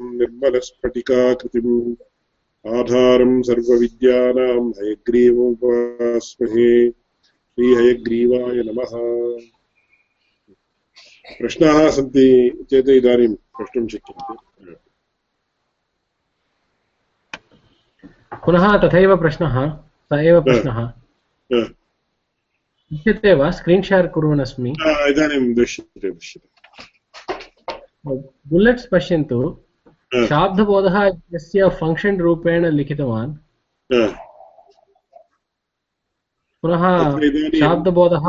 निर्मलस्फटिकाकृतिम्। आधारम् सर्वविद्यानां हयग्रीवमुपास्महे श्रीहयग्रीवाय नमः। प्रश्नाः सन्ति चेत् इदानीं प्रष्टुं शक्यन्ते पुनः तथैव प्रश्नः स एव प्रश्नः। दृश्यते वा? स्क्रीन् शेर् कुर्वन् अस्मि। इदानीं दृश्यते दृश्यते। बुलेट्स् पश्यन्तु। शाब्दबोधः यस्य फङ्क्षन् रूपेण लिखितवान्। पुनः शाब्दबोधः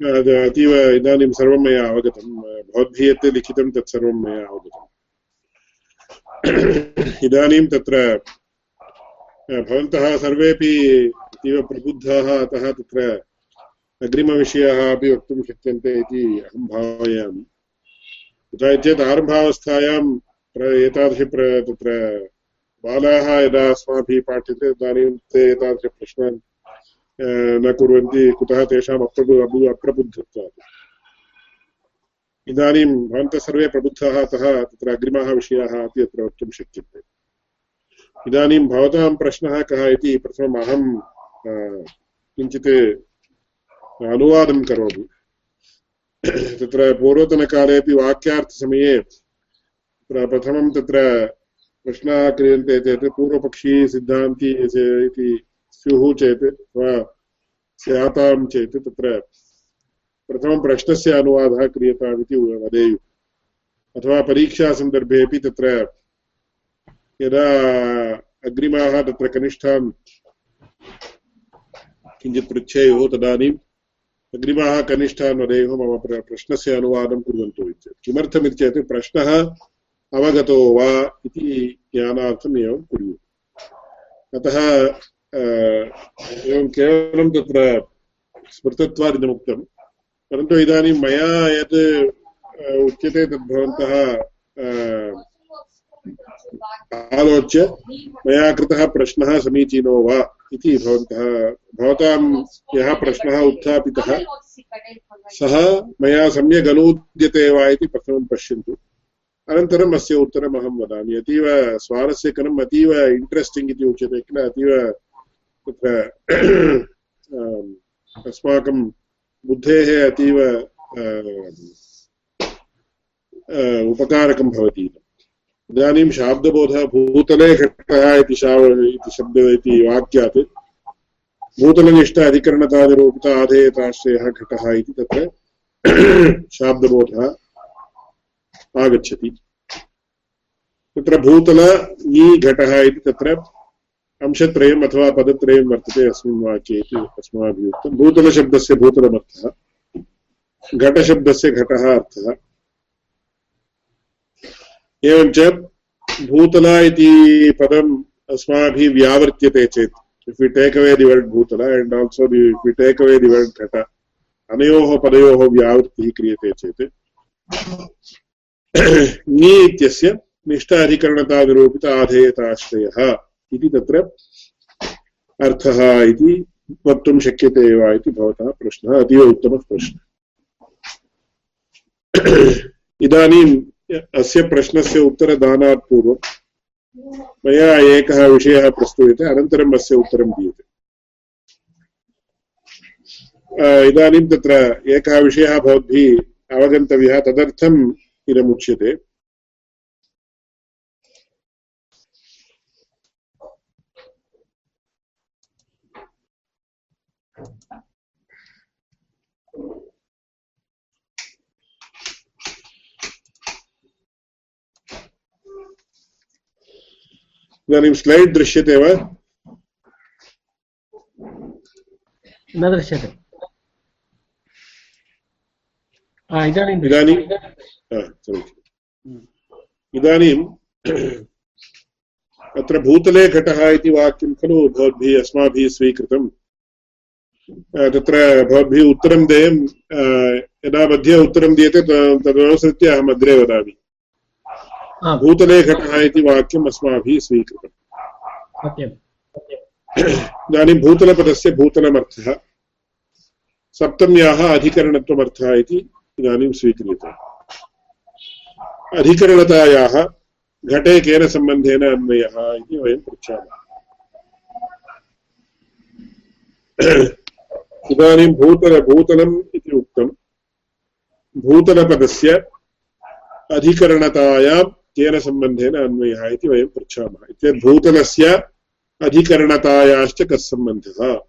अतीव इदानीं सर्वं मया अवगतं। भवद्भिः यत् लिखितं तत् सर्वं मया अवगतम्। इदानीं तत्र भवन्तः सर्वेपि अतीव प्रबुद्धाः अतः तत्र अग्रिमविषयाः अपि वक्तुं शक्यन्ते इति अहं भावयामि। कुतः चेत् आरम्भावस्थायां एतादृश तत्र बालाः यदा अस्माभिः पाठ्यते तदानीं ते एतादृशप्रश्नान् न कुर्वन्ति, कुतः तेषाम् अप्रबु अबु अप्रबुद्धत्वात्। इदानीं भवन्तः सर्वे प्रबुद्धाः, अतः तत्र अग्रिमाः विषयाः अपि अत्र वक्तुं शक्यन्ते इदानीं भवतां प्रश्नः कः इति प्रथमम् अहं किञ्चित् अनुवादं करोमि। तत्र पूर्वतनकाले अपि वाक्यार्थसमये प्रथमं तत्र प्रश्नाः क्रियन्ते चेत् पूर्वपक्षी सिद्धान्ती इति स्युः चेत् वा स्यातां चेत् तत्र प्रथमं प्रश्नस्य अनुवादः क्रियताम् इति वदेयुः। अथवा परीक्षासन्दर्भेपि तत्र यदा अग्रिमाः तत्र कनिष्ठान् किञ्चित् पृच्छेयुः तदानीम् अग्रिमाः कनिष्ठान् वदेयुः मम प्रश्नस्य अनुवादं कुर्वन्तु इत्येतत् किमर्थमिति चेत् प्रश्नः अवगतो वा इति ज्ञानार्थम् एवं कुर्युः। अतः एवं केवलं तत्र स्मृतत्वादिनमुक्तं परन्तु इदानीं मया यत् उच्यते तद् भवन्तः आलोच्य मया कृतः प्रश्नः समीचीनो वा इति भवन्तः, भवतां यः प्रश्नः उत्थापितः, सः मया सम्यक् अनूद्यते वा इति प्रथमं पश्यन्तु। अनन्तरम् अस्य उत्तरम् अहं वदामि। अतीव स्वारस्यकरम्, अतीव इण्ट्रेस्टिङ्ग् इति उच्यते किल, अतीव तत्र अस्माकं बुद्धेः अतीव उपकारकं भवति इदानीं शाब्दबोधः भूतले घटः इति इति शब्द, इति वाक्यात्। भूतलनिष्ठ अधिकरणतानिरूपित आधेयताश्रयः घटः इति तत्र शाब्दबोधः। आगच्छति। तत्र भूतल इ घटः इति तत्र अंशत्रयम् अथवा पदत्रयं वर्तते अस्मिन् वाक्ये इति अस्माभिः उक्तं भूतलशब्दस्य भूतलमर्थः। घटशब्दस्य घटः अर्थः। एवञ्च भूतला इति पदम् अस्माभिः व्यावर्त्यते चेत् if you take away the word भूतला and also the if you take away the word घट, अनयोः पदयोः व्यावृत्तिः क्रियते चेत् ङि इत्यस्य निष्ठ अधिकरणतानिरूपित आधेयताश्रयः इति तत्र अर्थः इति वक्तुं शक्यते वा इति भवतः प्रश्नः, अतीव उत्तमः प्रश्नः। इदानीं अस्य प्रश्नस्य उत्तरदानात् पूर्वं मया एकः विषयः प्रस्तूयते, अनन्तरम् अस्य उत्तरं दीयते। इदानीं तत्र एकः विषयः भवद्भिः अवगन्तव्यः तदर्थम् इदमुच्यते इदानीं स्लैड् दृश्यते वा न दृश्यते इदानीम् इदानीं इदानीम् अत्र भूतले घटः इति वाक्यं खलु भवद्भिः अस्माभिः स्वीकृतं तत्र भवद्भिः उत्तरं देयं यदा मध्ये उत्तरं दीयते तदनुसृत्य अहम् अग्रे वदामि भूतले घटः इति वाक्यम् अस्माभिः स्वीकृतम् इदानीं भूतलपदस्य भूतलमर्थः सप्तम्याः अधिकरणत्वमर्थः इति इदानीं स्वीक्रियते अधिकरणतायाः घटे केन सम्बन्धेन अन्वयः इति वयं पृच्छामः। इदानीं भूतल, भूतलम् इति उक्तं। भूतलपदस्य अधिकरणतायां केन सम्बन्धेन अन्वयः इति वयं पृच्छामः। इत्येतत् भूतलस्य अधिकरणतायाश्च कः सम्बन्धः?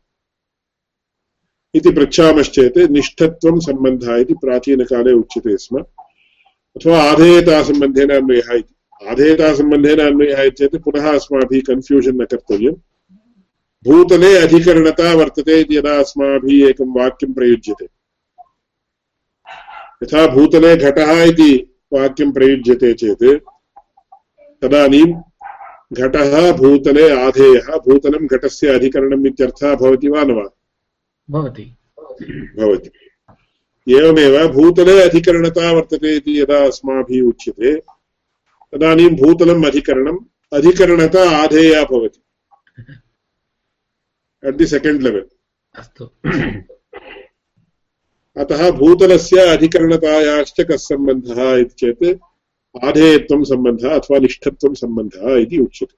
इति पृच्छामश्चेत् निष्ठत्वं सम्बन्धः इति प्राचीनकाले उच्यते स्म। अथवा आधेयतासम्बन्धेन अन्वयः इति। आधेयतासम्बन्धेन अन्वयः चेत् पुनः अस्माभिः कन्फ्यूषन् न कर्तव्यम्। भूतले अधिकरणता वर्तते इति यदा अस्माभिः एकं वाक्यं प्रयुज्यते। यथा भूतले घटः इति वाक्यं प्रयुज्यते चेत् तदानीं घटः भूतले आधेयः भूतलं घटस्य अधिकरणम् इत्यर्थः भवति वा न वा? भवति। भवति। एवमेव भूतले अधिकरणता वर्तते इति यदा अस्माभिः उच्यते तदानीं भूतलम् अधिकरणम् अधिकरणता आधेया भवति। अट् दि सेकेण्ड् लेवेल् अस्तु। अतः भूतलस्य अधिकरणतायाश्च कः सम्बन्धः इति चेत् आधेयत्वं सम्बन्धः अथवा निष्ठत्वं सम्बन्धः इति उच्यते।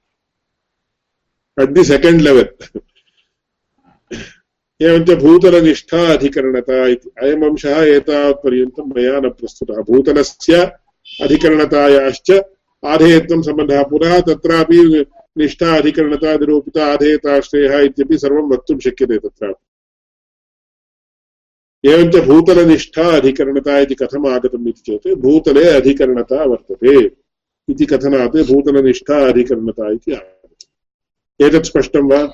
अट् दि सेकेण्ड् लेवेल् एवञ्च भूतलनिष्ठा अधिकरणता इति। अयम् अंशः एतावत्पर्यन्तं मया न प्रस्तुतः। भूतलस्य अधिकरणतायाश्च आधेयत्वं सम्बन्धः। पुनः तत्रापि निष्ठा, अधिकरणता, निरूपिता, आधेयताश्रयः इत्यपि सर्वं वक्तुं शक्यते तत्रापि। एवञ्च भूतलनिष्ठा अधिकरणता इति कथम् आगतम् इति चेत् भूतले अधिकरणता वर्तते इति कथनात् भूतलनिष्ठा अधिकरणता इति आगतम्। एतत् स्पष्टं वा?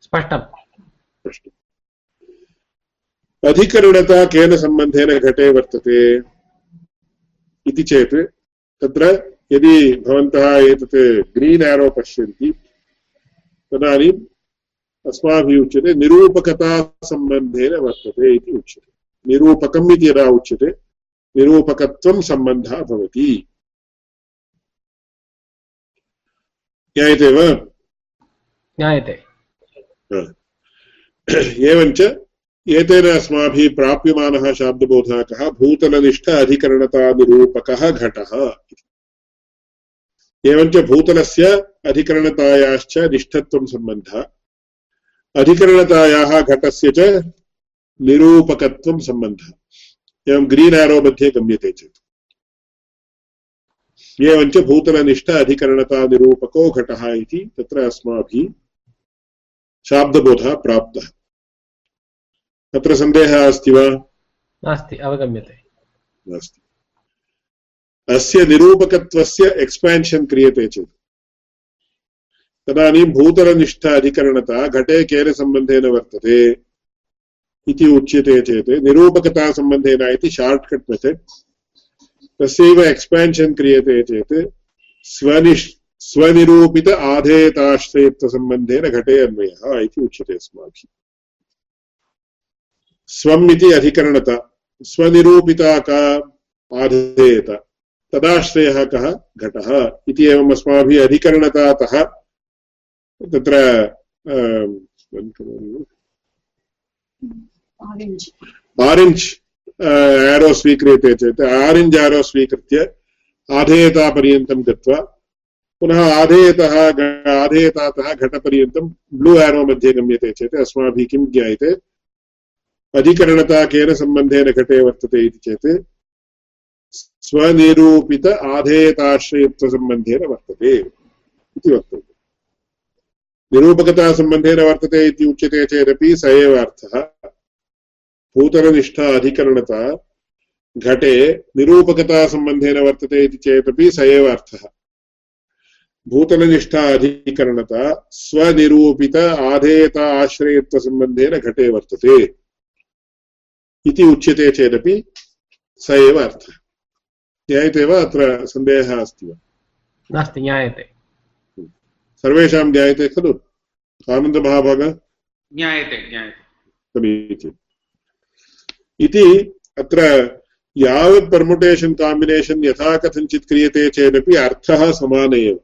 स्पष्टम्। स्पष्टम् अधिकरणता केन सम्बन्धेन घटे वर्तते इति चेत् तत्र यदि भवन्तः एतत् ग्रीन् एरो पश्यन्ति तदानीम् अस्माभिः उच्यते निरूपकतासम्बन्धेन वर्तते इति उच्यते। निरूपकम् इति यदा उच्यते निरूपकत्वं सम्बन्धः भवति। ज्ञायते वा? ज्ञायते। एवञ्च एतेन अस्माभिः प्राप्यमानः शाब्दबोधः कः भूतलनिष्ठ अधिकरणतानिरूपकः घटः। एवञ्च भूतलस्य अधिकरणतायाश्च निष्ठत्वं सम्बन्धः। अधिकरणतायाः घटस्य च निरूपकत्वं सम्बन्धः। एवं ग्रीन् एरो मध्ये गम्यते चेत्। एवञ्च भूतलनिष्ठ अधिकरणतानिरूपको घटः इति तत्र अस्माभिः शाब्दबोधः प्राप्तः। तत्र सन्देहः अस्ति वा? नास्ति अवगम्यते। नास्ति। अस्य निरूपकत्वस्य एक्स्पान्शन् क्रियते चेत्। तदानीं भूतलनिष्ठ अधिकरणता घटे केन सम्बन्धेन वर्तते इति उच्यते चेत् निरूपकतासम्बन्धेन इति शार्ट्कट् मेथड् तस्यैव एक्स्पान्शन् क्रियते चेत् स्वनिष् स्वनिरूपित आधेयताश्रयत्वसम्बन्धेन घटे अन्वयः इति उच्यते अस्माभिः। स्वम् इति अधिकरणता स्वनिरूपिता का आधेयता तदाश्रयः कः? घटः। इति एवम् अस्माभिः अधिकरणतातः तत्र आरेञ्ज् एरो स्वीक्रियते चेत् आरेञ्ज् एरो स्वीकृत्य आधेयतापर्यन्तं गत्वा पुनः आधेयतः आधेयतातः घटपर्यन्तं ब्लू एरो मध्ये गम्यते चेत् अस्माभिः किं ज्ञायते? अधिकरणता केन सम्बन्धेन घटे वर्तते इति चेत् स्वनिरूपित आधेयताश्रयत्वसम्बन्धेन वर्तते इति वक्तव्यम्। निरूपकतासम्बन्धेन वर्तते इति उच्यते चेदपि स एव अर्थः। भूतलनिष्ठा अधिकरणता घटे निरूपकतासम्बन्धेन वर्तते इति चेदपि स एव अर्थः। भूतलनिष्ठा अधिकरणता स्वनिरूपित आधेयता आश्रयत्वसम्बन्धेन घटे वर्तते। इति उच्यते चेदपि स एव अर्थः। ज्ञायते वा? अत्र सन्देहः अस्ति वा? नास्ति ज्ञायते। सर्वेषां ज्ञायते खलु? आनन्दमहाभाग? ज्ञायते ज्ञायते। समीचीनम्। इति अत्र यावत् पर्मुटेशन् काम्बिनेशन् यथा कथञ्चित् क्रियते चेदपि अर्थः समान एव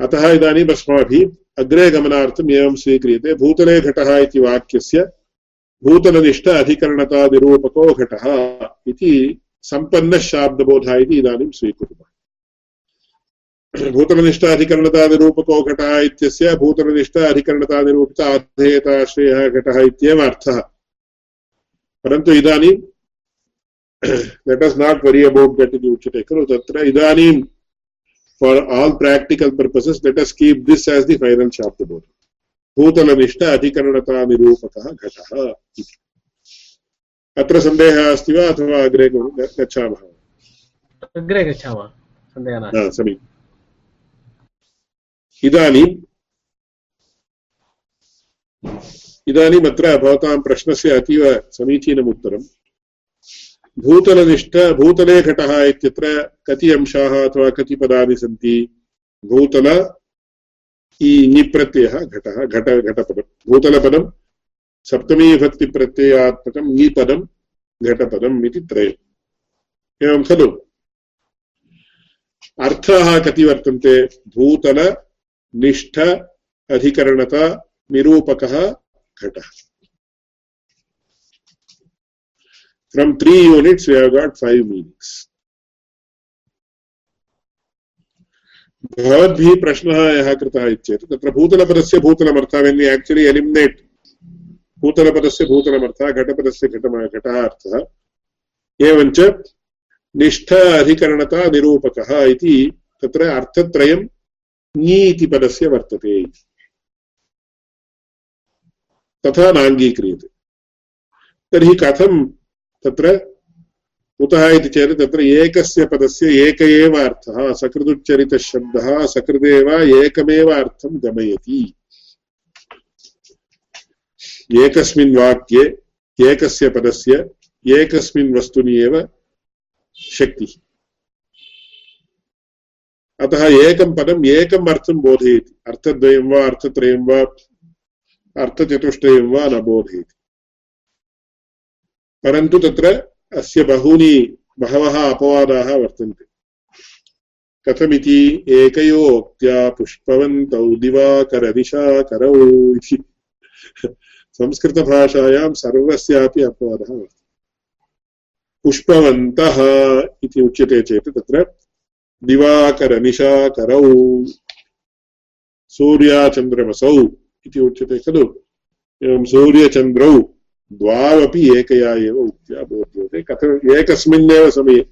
अतः इदानीम् अस्माभिः अग्रे गमनार्थम् एवं स्वीक्रियते। भूतले घटः इति वाक्यस्य भूतलनिष्ठ अधिकरणतानिरूपको घटः इति सम्पन्नः शाब्दबोधः इति इदानीं स्वीकुर्मः। भूतलनिष्ठाधिकरणतानिरूपको घटः इत्यस्य भूतलनिष्ठ अधिकरणतानिरूपित आधेयताश्रयः घटः इत्येव अर्थः। परन्तु लेट् अस् नाट् वरि अबौट् दट् इति उच्यते खलु? तत्र for all practical purposes let us keep this as the final शाब्दबोध भूतलनिष्ठ अधिकरणतानिरूपकः घटः अत्र सन्देहः अस्ति वा अथवा अग्रे गच्छामः? अग्रे गच्छामः सन्देहः नास्ति। समीचीनम् इदानीम् इदानीम् अत्र भवतां प्रश्नस्य अतीव समीचीनम् उत्तरम् भूतलनिष्ठ भूतले इत्यत्र कति अंशाः अथवा कति पदानि सन्ति। भूतल इ घटः, घट, घटपदं। भूतलपदं सप्तमीविभक्तिप्रत्ययात्मकम् ङीपदं घटपदम् इति त्रयम्। एवं खलु? अर्थाः कति वर्तन्ते? भूतल, निष्ठ, अधिकरणता, निरूपकः, घटः। From three units, we have got five meanings. भवद्भिः प्रश्नः यः कृतः इत्येतत्। तत्र भूतलपदस्य भूतलमर्थः वेन् आक्चुलि एलिमिनेट् भूतलपदस्य भूतलमर्थः, घटपदस्य घटम, घटः अर्थः, एवञ्च निष्ठ अधिकरणता निरूपकः इति तत्र अर्थत्रयं ङी इति पदस्य वर्तते तथा नाङ्गीक्रियते। तर्हि कथं तत्र कुतः इति चेत् तत्र एकस्य पदस्य एक एव अर्थः सकृदुच्चरितशब्दः सकृदेव एकमेव अर्थं गमयति। एकस्मिन् वाक्ये एकस्य पदस्य एकस्मिन् वस्तुनि एव शक्तिः। अतः एकं पदम् एकम् अर्थं बोधयति। अर्थद्वयं वा, अर्थत्रयं वा, अर्थचतुष्टयं वा न बोधयति। परन्तु तत्र अस्य बहूनि बहवः अपवादाः वर्तन्ते। कथमिति एकयोक्त्या पुष्पवन्तौ दिवाकरनिशाकरौ इति। संस्कृतभाषायां सर्वस्यापि अपवादः वर्तते। पुष्पवन्तः इति उच्यते चेत् तत्र दिवाकरनिशाकरौ सूर्याचन्द्रमसौ इति उच्यते खलु। एवं सूर्यचन्द्रौ द्वावपि एकया एव उक्त्या बोध्यते। कथम् एकस्मिन्नेव समये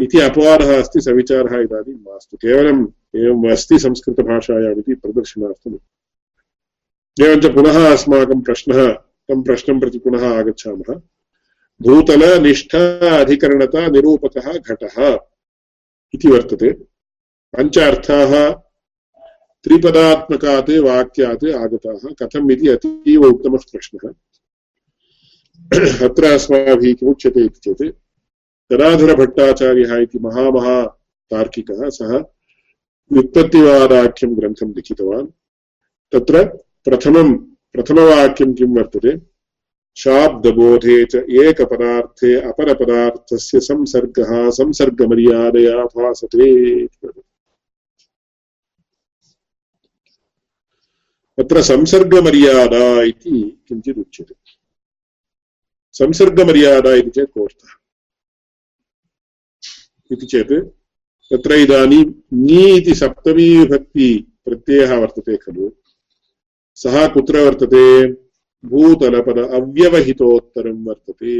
इति अपवादः अस्ति, सविचारः इदानीं मास्तु। केवलम् एवम् अस्ति संस्कृतभाषायाम् इति प्रदर्शनार्थम् एवञ्च पुनः अस्माकं प्रश्नः, तं प्रश्नं प्रति पुनः आगच्छामः। भूतलनिष्ठ अधिकरणता, निरूपकः, घटः इति वर्तते। पञ्च अर्थाः त्रिपदात्मकात्, वाक्यात् आगताः। कथम् इति अतीव उत्तमः प्रश्नः। अत्र अस्माभिः किमुच्यते इति चेत् गदाधरभट्टाचार्यः इति महामहातार्किकः सः व्युत्पत्तिवादाख्यं ग्रन्थं लिखितवान्। तत्र प्रथमं, प्रथमवाक्यं किं वर्तते? शाब्दबोधे च एकपदार्थे अपरपदार्थस्य संसर्गः, संसर्गमर्यादया भासते तत्र संसर्गमर्यादा इति किञ्चित् उच्यते संसर्गमर्यादा इति चेत् कोऽर्थः इति चेत् तत्र इदानीं ङी इति सप्तमी विभक्ति प्रत्ययः वर्तते खलु सः कुत्र वर्तते भूतलपद अव्यवहितोत्तरं वर्तते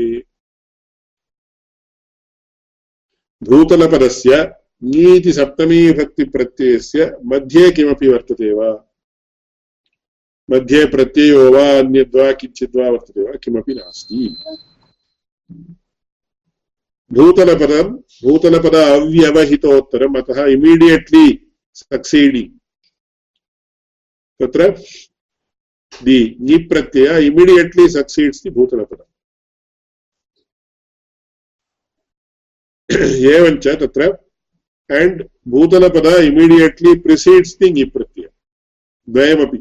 भूतलपदस्य ङी इति मध्ये किमपि वर्तते वा मध्ये प्रत्ययो वा अन्यद्वा किञ्चिद्वा वर्तते वा? किमपि नास्ति। भूतलपदं भूतलपद अव्यवहितोत्तरम् अतः इमीडियेट्लि सक्सीडिङ्ग् तत्र दि ङि प्रत्यय इमीडियेट्लि सक्सीड्स् दि भूतलपदम् एवञ्च तत्र and भूतलपद immediately precedes the ङि प्रत्यय द्वयमपि।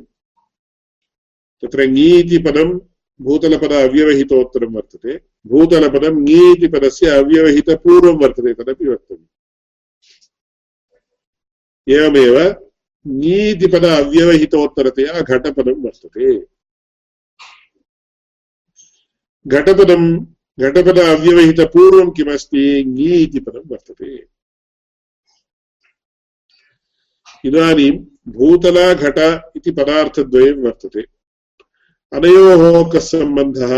तत्र ङी इति पदं भूतलपद अव्यवहितोत्तरं वर्तते। भूतलपदं ङी इति पदस्य अव्यवहितपूर्वं वर्तते, तदपि वक्तव्यम्। एवमेव ङी इति पद अव्यवहितोत्तरतया घटपदं वर्तते। घटपदं, घटपद अव्यवहितपूर्वं किमस्ति? ङी इति पदं वर्तते। इदानीं भूतल घट इति पदार्थद्वयं वर्तते। अनयोः कः सम्बन्धः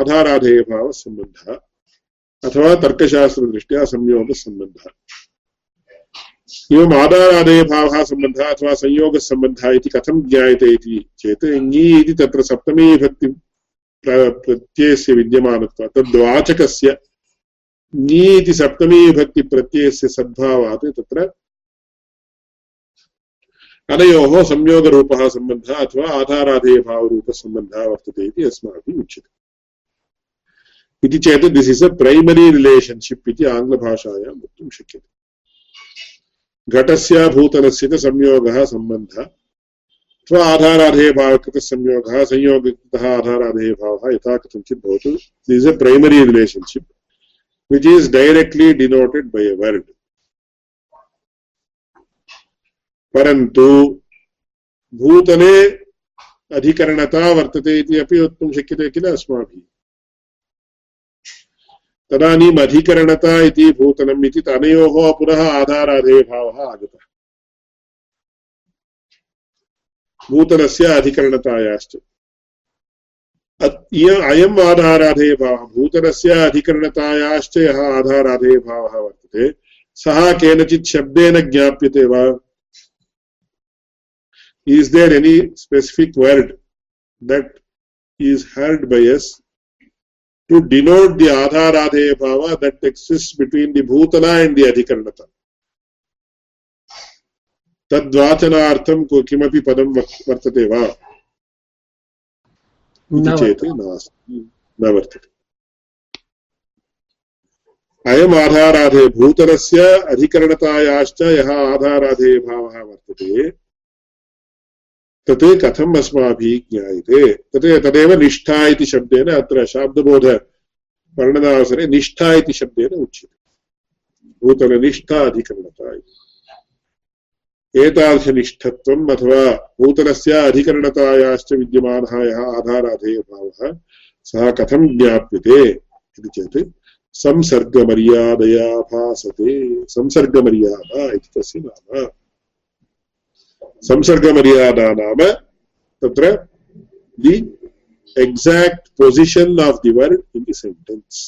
आधाराधेयभावसम्बन्धः, अथवा तर्कशास्त्रदृष्ट्या संयोगसम्बन्धः। एवम् आधारादयभावः सम्बन्धः अथवा संयोगसम्बन्धः इति कथं ज्ञायते इति चेत् ङी इति तत्र सप्तमी विभक्ति प्रत्ययस्य विद्यमानत्वात् तद्वाचकस्य ङी इति सप्तमी विभक्तिप्रत्ययस्य सद्भावात् तत्र अनयोः संयोगरूपः सम्बन्धः अथवा आधाराधेयभावरूपसम्बन्धः वर्तते इति अस्माभिः उच्यते। इति चेत् this is a primary relationship इति आङ्ग्लभाषायां वक्तुं शक्यते। घटस्य, भूतलस्य च संयोगः सम्बन्धः। अथवा आधाराधेयभावकृतः संयोगः संयोगकृतः आधाराधेयभावः यथा कथञ्चित् भवतु। This is a primary relationship which is directly denoted by a word परन्तु भूतले अधिकरणता वर्तते इति अपि वक्तुं शक्यते किल अस्माभिः? तदानीम् अधिकरणता इति भूतलम् इति अनयोः पुनः आधाराधेयभावः आगतः। भूतलस्य अधिकरणतायाश्च। अयम् आधाराधेयभावः भूतलस्य अधिकरणतायाश्च यः आधाराधेयभावः वर्तते, सः केनचित् शब्देन ज्ञाप्यते वा? Is there any specific word that is heard by us to denote the adharadheya bhava that exists between the bhutala and the adhikaranata तद्वाचनार्थं किमपि पदं वर्तते वा इति चेत् नास्ति न वर्तते अयम् आधाराधेय भूतलस्य अधिकरणतायाश्च यः आधाराधेयभावः वर्तते तत् कथम् अस्माभिः ज्ञायते। तत् तदेव निष्ठा इति शब्देन अत्र शाब्दबोधवर्णनावसरे निष्ठा इति शब्देन उच्यते। भूतलनिष्ठा अधिकरणता एतादृशनिष्ठत्वम् अथवा भूतलस्य अधिकरणतायाश्च विद्यमानः यः आधाराधेयभावः सः कथं ज्ञाप्यते इति चेत् संसर्गमर्यादया भासते। संसर्गमर्यादा इति तस्य नाम। संसर्गमर्यादा नाम तत्र दि exact position of the word in the sentence.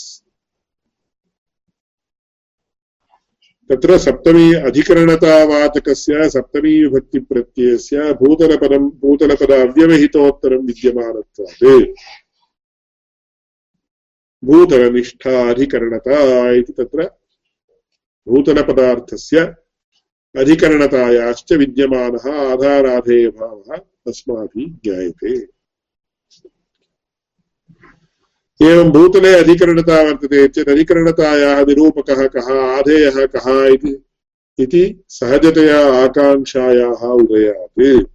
तत्र सप्तमी अधिकरणतावाचकस्य, सप्तमी विभक्तिप्रत्ययस्य भूतलपदं भूतलपद अव्यवहितोत्तरं विद्यमानत्वात्. भूतलनिष्ठाधिकरणता इति तत्र भूतलपदार्थस्य अधिकरणतायाश्च विद्यमानः आधाराधेयभावः अस्माभिः ज्ञायते। एवं भूतले अधिकरणता वर्तते चेत् अधिकरणतायाः निरूपकः कः, आधेयः कः इति सहजतया आकाङ्क्षायाः उदयात्।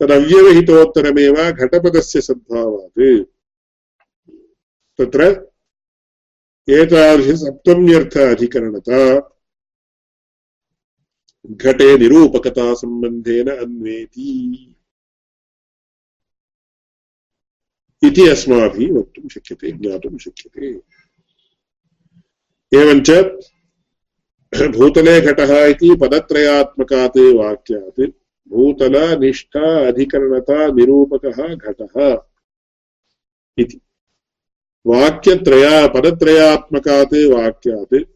तदव्यवहितोत्तरमेव घटपदस्य सद्भावात्। तत्र एतादृशसप्तम्यर्थ अधिकरणता। घटे निरूपकतासम्बन्धेन अन्वेति। इति अस्माभिः वक्तुं शक्यते, ज्ञातुं शक्यते। एवञ्च भूतले घटः इति पदत्रयात्मकात् वाक्यात् भूतलनिष्ठा अधिकरणता निरूपकः घटः इति। वाक्यत्रया, पदत्रयात्मकात् वाक्यात्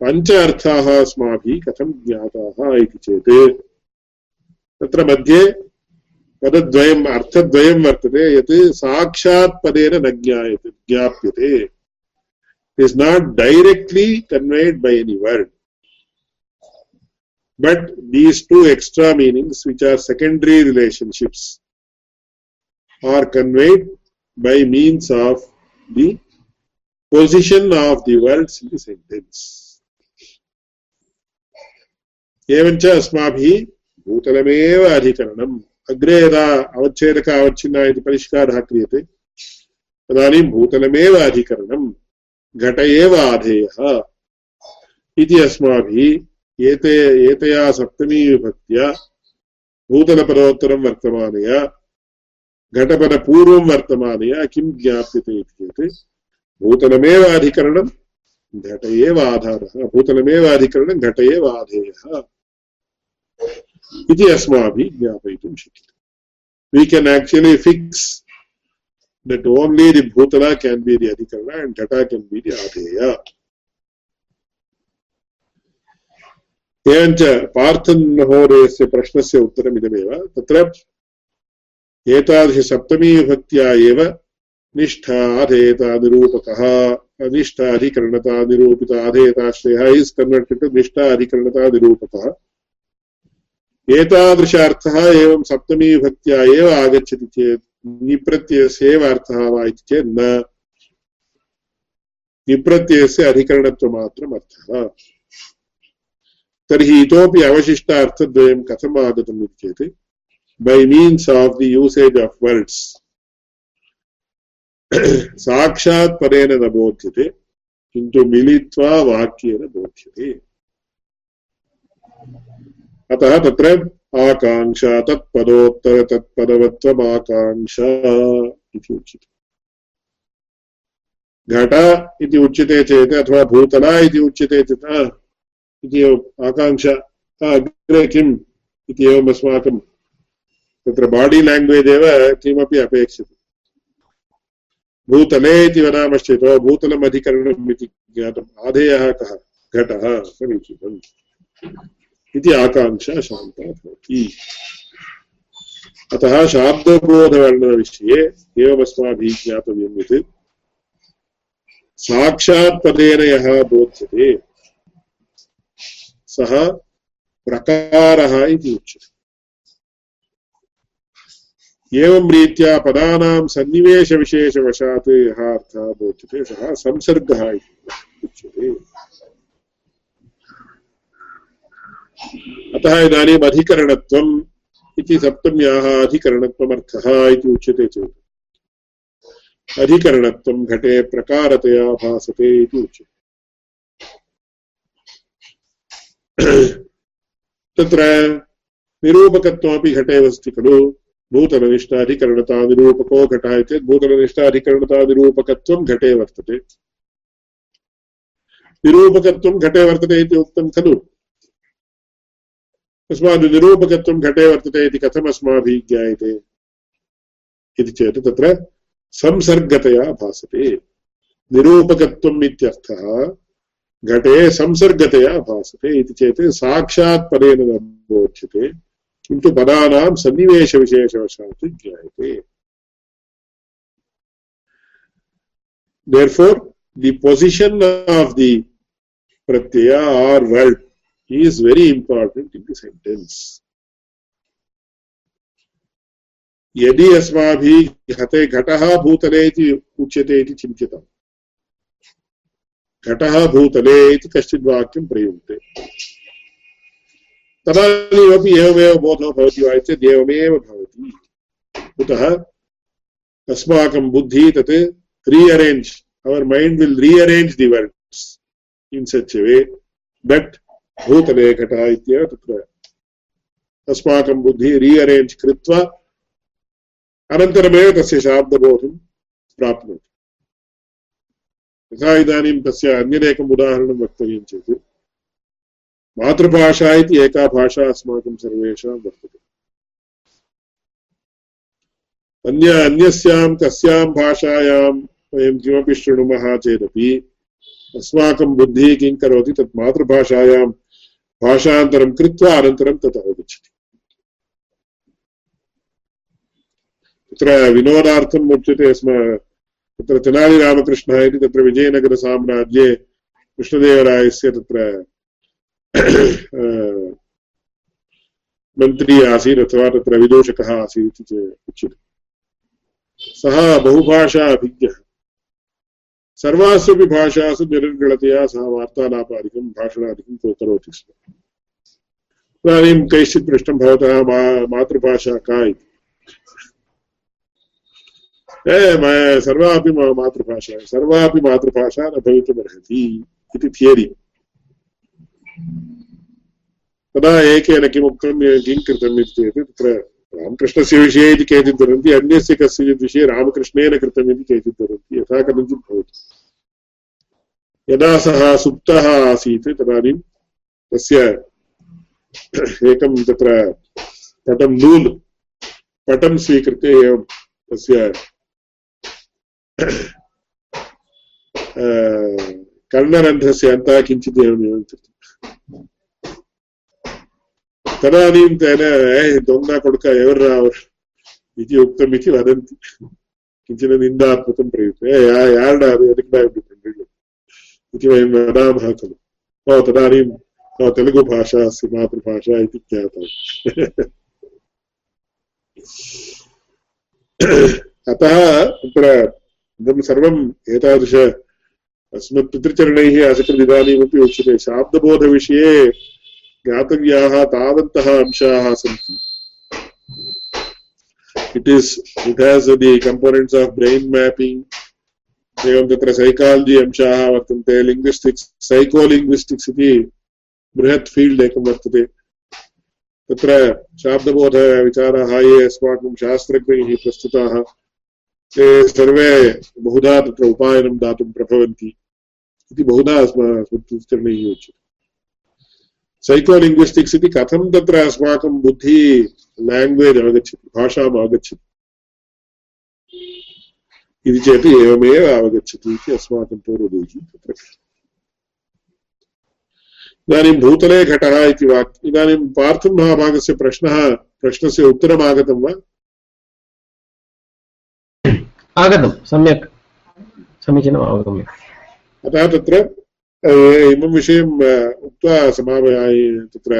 पञ्च अर्थाः अस्माभिः कथं ज्ञाताः इति चेत् तत्र मध्ये पदद्वयम् अर्थद्वयं वर्तते यत् साक्षात् पदेन न ज्ञायते ज्ञाप्यते is not directly conveyed by any word but these two extra meanings which are secondary relationships are conveyed by means of the position of the words in the sentence एवञ्च अस्माभिः भूतलमेव अधिकरणम्। अग्रे यदा अवच्छेदक अवच्छिन्ना इति परिष्कारः क्रियते, तदानीं भूतलमेव अधिकरणम् घट एव आधेयः। इति अस्माभिः एते, एतया सप्तमी विभक्त्या भूतलपदोत्तरं वर्तमानया, घटपदपूर्वं वर्तमानया किं ज्ञाप्यते इति चेत् भूतलमेव अधिकरणं घट एव आधारः। भूतलमेव अधिकरणं घट एव आधेयः। इति अस्माभिः ज्ञापयितुं शक्यते we can actually fix that only the bhutala can be the adhikarana and ghata can be the adheya. एवञ्च पार्थन् महोदयस्य प्रश्नस्य उत्तरमिदमेव तत्र एतादृशसप्तमी विभक्त्या एव निष्ठाधेयतानिरूपकः निष्ठाधिकरणतानिरूपिताधेयताश्रयः इस् कन्वर्टेड् निष्ठाधिकरणतानिरूपकः। एतादृश अर्थः एवं सप्तमी विभक्त्या एव आगच्छति चेत् निप्रत्ययस्य एव अर्थः वा इति चेत् न। निप्रत्ययस्य अधिकरणत्वमात्रम् अर्थः तर्हि इतोपि अवशिष्टार्थद्वयं कथम् आगतम् इति चेत् by means of the usage of words साक्षात् परेण न बोध्यते, किन्तु मिलित्वा वाक्येन बोध्यते। अतः तत्र आकाङ्क्षा तत्पदोत्तर तत्पदवत्वमाकाङ्क्षा इति उच्यते। घट इति उच्यते चेत् अथवा भूतला इति उच्यते चेत् इति आकाङ्क्षा अग्रे किम् इति एवम् अस्माकं तत्र बाडि लाङ्ग्वेज् एव किमपि अपेक्षते। भूतले इति वदामश्चेत् भूतलम् अधिकरणम् इति ज्ञातम्। आधेयः कः? घटः समीचीनम्। इति आकाङ्क्षा शान्ता भवति। अतः शाब्दबोधवर्णनविषये एवमस्माभिः ज्ञातव्यम् यत् साक्षात् पदेन यः बोध्यते, सः प्रकारः इति उच्यते। एवं रीत्या पदानां सन्निवेशविशेषवशात् यः अर्थः बोध्यते, सः संसर्गः इति उच्यते। अतः इदानीम् अधिकरणत्वम् इति सप्तम्याः अधिकरणत्वमर्थः इति उच्यते चेत्। अधिकरणत्वं घटे प्रकारतया भासते इति उच्यते। तत्र निरूपकत्वमपि घटे अस्ति खलु। भूतलनिष्ठाधिकरणतानिरूपको घटः चेत् भूतलनिष्ठाधिकरणतानिरूपकत्वं घटे वर्तते। निरूपकत्वं घटे वर्तते इति उक्तं खलु। तस्मात् निरूपकत्वं घटे वर्तते इति कथम् अस्माभिः ज्ञायते इति चेत् तत्र संसर्गतया भासते। निरूपकत्वम् इत्यर्थः घटे संसर्गतया भासते इति चेत् साक्षात् पदेन न बोध्यते किन्तु पदानां सन्निवेशविशेषवशात् ज्ञायते। Therefore, the position of the pratyaya or word is very important in the sentence. यदि अस्माभिः घटे घटः भूतले इति उच्यते इति चिन्त्यताम् घटः भूतले इति कश्चित् वाक्यं प्रयुङ्क्ते। तदानीमपि एवमेव बोधो भवति वा चेत् एवमेव भवति। कुतः? अस्माकं बुद्धिः तत् rearrange our mind will rearrange the words in such way that भूतले घटः इत्येव तत्र अस्माकं बुद्धिः रीअरेञ्ज् कृत्वा अनन्तरमेव तस्य शाब्दबोधं प्राप्नोति। यथा इदानीं तस्य अन्यदेकम् उदाहरणं वक्तव्यं चेत्, मातृभाषा इति एका भाषा अस्माकं सर्वेषां वर्तते। अन्य, अन्यस्यां कस्यां भाषायां वयं किमपि शृणुमः चेदपि, अस्माकं बुद्धिः किं करोति तत् मातृभाषायां भाषान्तरं कृत्वा अनन्तरं तत् अवगच्छति तत्र विनोदार्थम् उच्यते स्म, तत्र तेनालीरामकृष्णः इति, तत्र विजयनगरसाम्राज्ये कृष्णदेवरायस्य तत्र मन्त्री आसीत् अथवा तत्र विदूषकः आसीत् इति उच्यते। सः बहुभाषा अभिज्ञः। सर्वास्वपि भाषासु निरर्गलतया सः वार्तालापादिकं भाषणादिकं करोति स्म इदानीं कैश्चित् पृष्टं भवतः मा मातृभाषा का इति सर्वापि मातृभाषा सर्वापि मातृभाषा न भवितुमर्हति इति थियरि तदा एकेन किमुक्तं किं कृतम् इति चेत् तत्र रामकृष्णस्य विषये इति केचित् वदन्ति अन्यस्य कस्यचित् विषये रामकृष्णेन कृतम् इति केचित् वदन्ति यथा कथञ्चित् भवति। यदा सः सुप्तः आसीत्, तदानीं तस्य एकं तत्र पटं नूल् पटं स्वीकृत्य एवं तस्य कर्णरन्ध्रस्य अन्तः किञ्चित् एवम् एवं कृतं तदानीं तेन दोङ्गा कुडुक एवर्रा इति उक्तमिति वदन्ति किंचन निन्दात्मकं प्रयुज्य यार्डा इति वयं वदामः खलु तदानीं तेलुगुभाषा अस्ति मातृभाषा इति ज्ञातम् अतः तत्र इदं सर्वम् एतादृश अस्मत्पितृचरणैः असकृत् उच्यते शाब्दबोधविषये ज्ञातव्याः तावन्तः अंशाः सन्ति। It is it has the components of brain mapping एवं तत्र सैकालजि अंशाः वर्तन्ते लिङ्ग्विस्टिक्स् इति बृहत् फील्ड् एकं वर्तते। तत्र शाब्दबोधविचाराः ये अस्माकं शास्त्रज्ञैः प्रस्तुताः, ते सर्वे बहुधा तत्र उपायनं दातुं प्रभवन्ति। इति बहुधा अस्माकं उच्यते। सैकोलिङ्ग्विस्टिक्स् इति कथं तत्र अस्माकं बुद्धिः लाङ्ग्वेज् आगच्छति भाषाम् आगच्छति? इति चेत् एवमेव अवगच्छति इति अस्माकं पूर्वदैः तत्र इदानीं भूतले घटः इति वाक् इदानीं पार्थमहाभागस्य प्रश्नः प्रश्नस्य उत्तरम् आगतं वा? आगतं सम्यक् समीचीनम् अवगम्य अतः तत्र इमं विषयम् उक्त्वा समापयामि, तत्र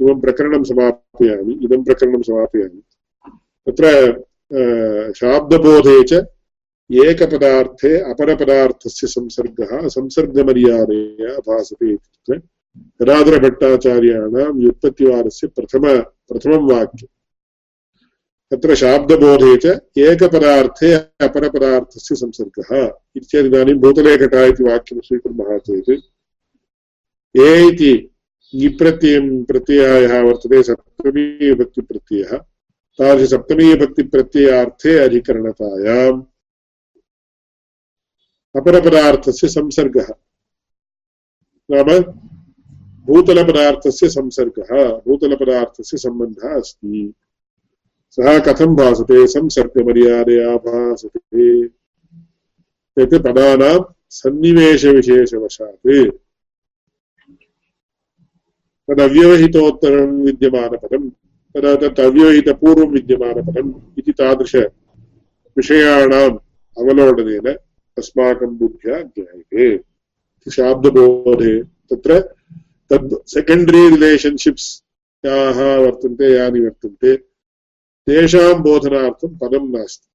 इमं प्रकरणं समापयामि इदं प्रकरणं समापयामि। तत्र शाब्दबोधे च एकपदार्थे अपरपदार्थस्य संसर्गः संसर्गमर्यादया भासते इत्युक्ते गदाधरभट्टाचार्याणां व्युत्पत्तिवादस्य प्रथम, प्रथमं तत्र शाब्दबोधे च एकपदार्थे अपरपदार्थस्य संसर्गः इत्येतत् इदानीं भूतलेखटः इति वाक्यं स्वीकुर्मः चेत् ए इति ङिप्रत्ययं प्रत्ययः वर्तते सप्तमीविभक्तिप्रत्ययः तादृशसप्तमीविभक्तिप्रत्ययार्थे अधिकरणतायाम् अपरपदार्थस्य संसर्गः। नाम भूतलपदार्थस्य संसर्गः, भूतलपदार्थस्य सम्बन्धः अस्ति। सः कथं भासते संसर्गमर्यादया भासते यत् पदानां सन्निवेशविशेषवशात्। तदव्यवहितोत्तरं विद्यमानपदं तदा तत् अव्यवहितपूर्वं विद्यमानपदम् इति तादृशविषयाणाम् अवलोकनेन अस्माकं बुद्ध्या ज्ञायते। शाब्दबोधे तत्र तद् सेकेण्डरी रिलेशन्शिप्स् याः वर्तन्ते यानि वर्तन्ते। तेषां बोधनार्थं पदं नास्ति।